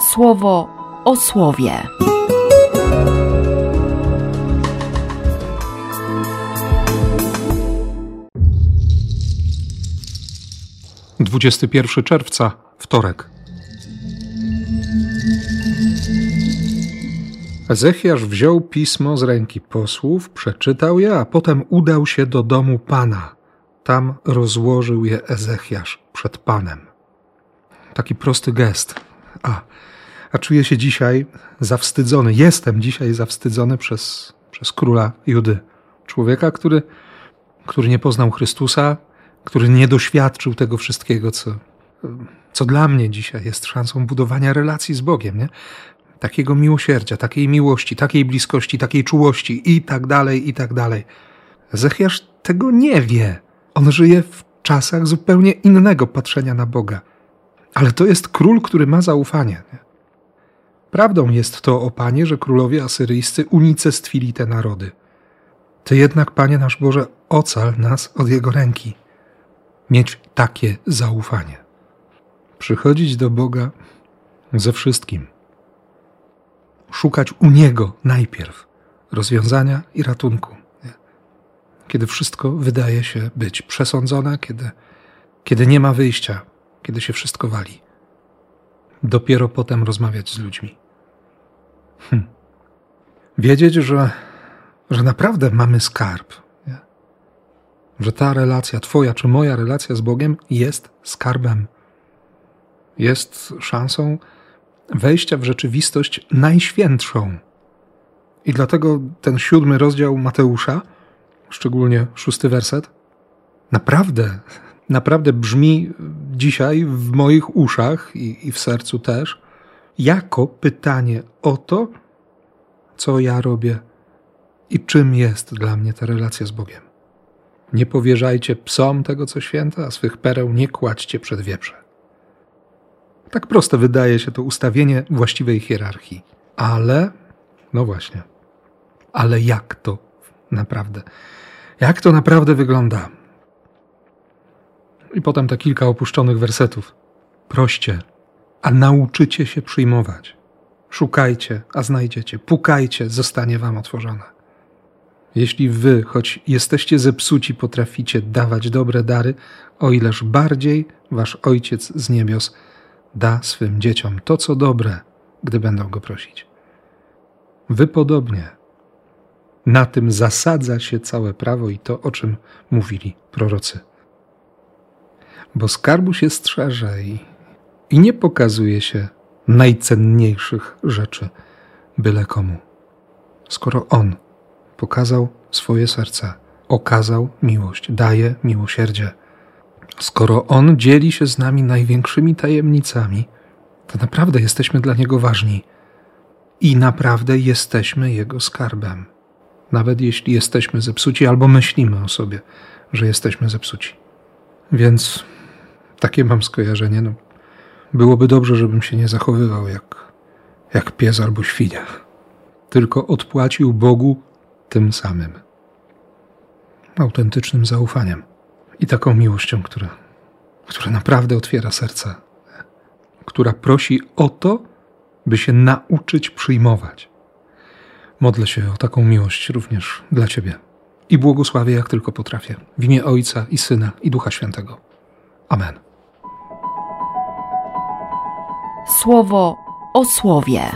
słowo o słowie. Dwudziesty pierwszy czerwca, wtorek. Ezechiasz wziął pismo z ręki posłów, przeczytał je, a potem udał się do domu Pana. Tam rozłożył je Ezechiasz przed Panem. Taki prosty gest. A, a czuję się dzisiaj zawstydzony. Jestem dzisiaj zawstydzony przez, przez króla Judy. Człowieka, który, który nie poznał Chrystusa, który nie doświadczył tego wszystkiego, co, co dla mnie dzisiaj jest szansą budowania relacji z Bogiem. Nie? takiego miłosierdzia, takiej miłości, takiej bliskości, takiej czułości i tak dalej, i tak dalej. Zechiasz tego nie wie. On żyje w czasach zupełnie innego patrzenia na Boga. Ale to jest król, który ma zaufanie. Nie? Prawdą jest to, o Panie, że królowie asyryjscy unicestwili te narody. Ty jednak, Panie nasz Boże, ocal nas od Jego ręki. Mieć takie zaufanie. Przychodzić do Boga ze wszystkim – szukać u Niego najpierw rozwiązania i ratunku. Kiedy wszystko wydaje się być przesądzone, kiedy, kiedy nie ma wyjścia, kiedy się wszystko wali. Dopiero potem rozmawiać z ludźmi. Hm. Wiedzieć, że, że naprawdę mamy skarb. Nie? Że ta relacja, Twoja czy moja relacja z Bogiem jest skarbem. Jest szansą wejścia w rzeczywistość najświętszą. I dlatego ten siódmy rozdział Mateusza, szczególnie szósty werset, naprawdę, naprawdę brzmi dzisiaj w moich uszach i, i w sercu też, jako pytanie o to, co ja robię i czym jest dla mnie ta relacja z Bogiem. Nie powierzajcie psom tego, co święte, a swych pereł nie kładźcie przed wieprze. Tak proste wydaje się to ustawienie właściwej hierarchii. Ale, no właśnie, ale jak to naprawdę? Jak to naprawdę wygląda? I potem te kilka opuszczonych wersetów. Proście, a nauczycie się przyjmować. Szukajcie, a znajdziecie. Pukajcie, zostanie wam otworzone. Jeśli wy, choć jesteście zepsuci, potraficie dawać dobre dary, o ileż bardziej wasz Ojciec z niebios da swym dzieciom to, co dobre, gdy będą go prosić. Wy podobnie. Na tym zasadza się całe prawo i to, o czym mówili prorocy. Bo skarbu się strzeże i, i nie pokazuje się najcenniejszych rzeczy byle komu. Skoro On pokazał swoje serce, okazał miłość, daje miłosierdzie, Skoro On dzieli się z nami największymi tajemnicami, to naprawdę jesteśmy dla Niego ważni i naprawdę jesteśmy Jego skarbem. Nawet jeśli jesteśmy zepsuci albo myślimy o sobie, że jesteśmy zepsuci. Więc takie mam skojarzenie. No, byłoby dobrze, żebym się nie zachowywał jak, jak pies albo świnia, tylko odpłacił Bogu tym samym autentycznym zaufaniem i taką miłością, która, która naprawdę otwiera serce, która prosi o to, by się nauczyć przyjmować. Modlę się o taką miłość również dla Ciebie i błogosławię jak tylko potrafię. W imię Ojca i Syna i Ducha Świętego. Amen. Słowo o słowie.